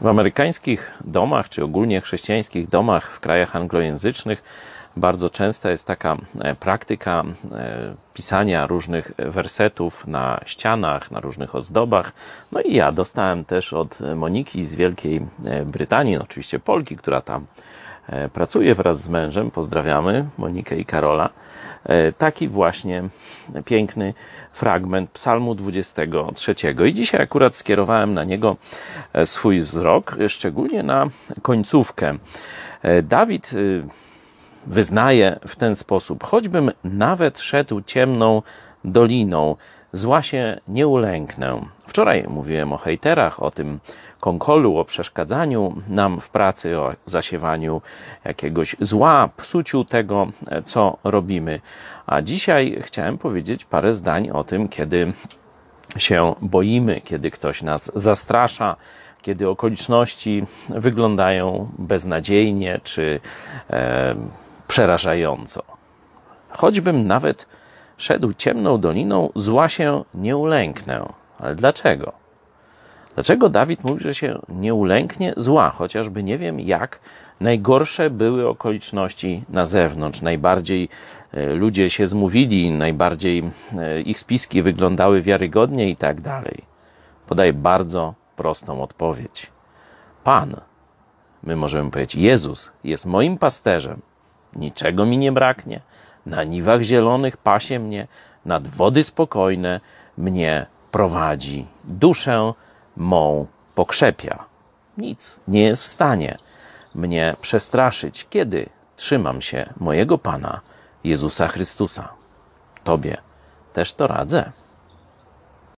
W amerykańskich domach, czy ogólnie chrześcijańskich domach w krajach anglojęzycznych, bardzo częsta jest taka e, praktyka e, pisania różnych wersetów na ścianach, na różnych ozdobach. No i ja dostałem też od Moniki z Wielkiej e, Brytanii, no oczywiście Polki, która tam pracuje wraz z mężem. Pozdrawiamy Monikę i Karola. Taki właśnie piękny fragment Psalmu 23. I dzisiaj akurat skierowałem na niego swój wzrok, szczególnie na końcówkę. Dawid wyznaje w ten sposób: choćbym nawet szedł ciemną doliną, zła się nie ulęknę. Wczoraj mówiłem o hejterach, o tym konkolu, o przeszkadzaniu nam w pracy, o zasiewaniu jakiegoś zła, psuciu tego, co robimy. A dzisiaj chciałem powiedzieć parę zdań o tym, kiedy się boimy, kiedy ktoś nas zastrasza, kiedy okoliczności wyglądają beznadziejnie, czy e, przerażająco. Choćbym nawet szedł ciemną doliną, zła się nie ulęknę. Ale dlaczego? Dlaczego Dawid mówi, że się nie ulęknie zła, chociażby nie wiem jak najgorsze były okoliczności na zewnątrz, najbardziej e, ludzie się zmówili, najbardziej e, ich spiski wyglądały wiarygodnie i tak dalej. Podaję bardzo prostą odpowiedź. Pan, my możemy powiedzieć, Jezus jest moim pasterzem, niczego mi nie braknie. Na niwach zielonych pasie mnie, nad wody spokojne mnie prowadzi. Duszę mą pokrzepia. Nic nie jest w stanie mnie przestraszyć, kiedy trzymam się mojego Pana Jezusa Chrystusa. Tobie też to radzę.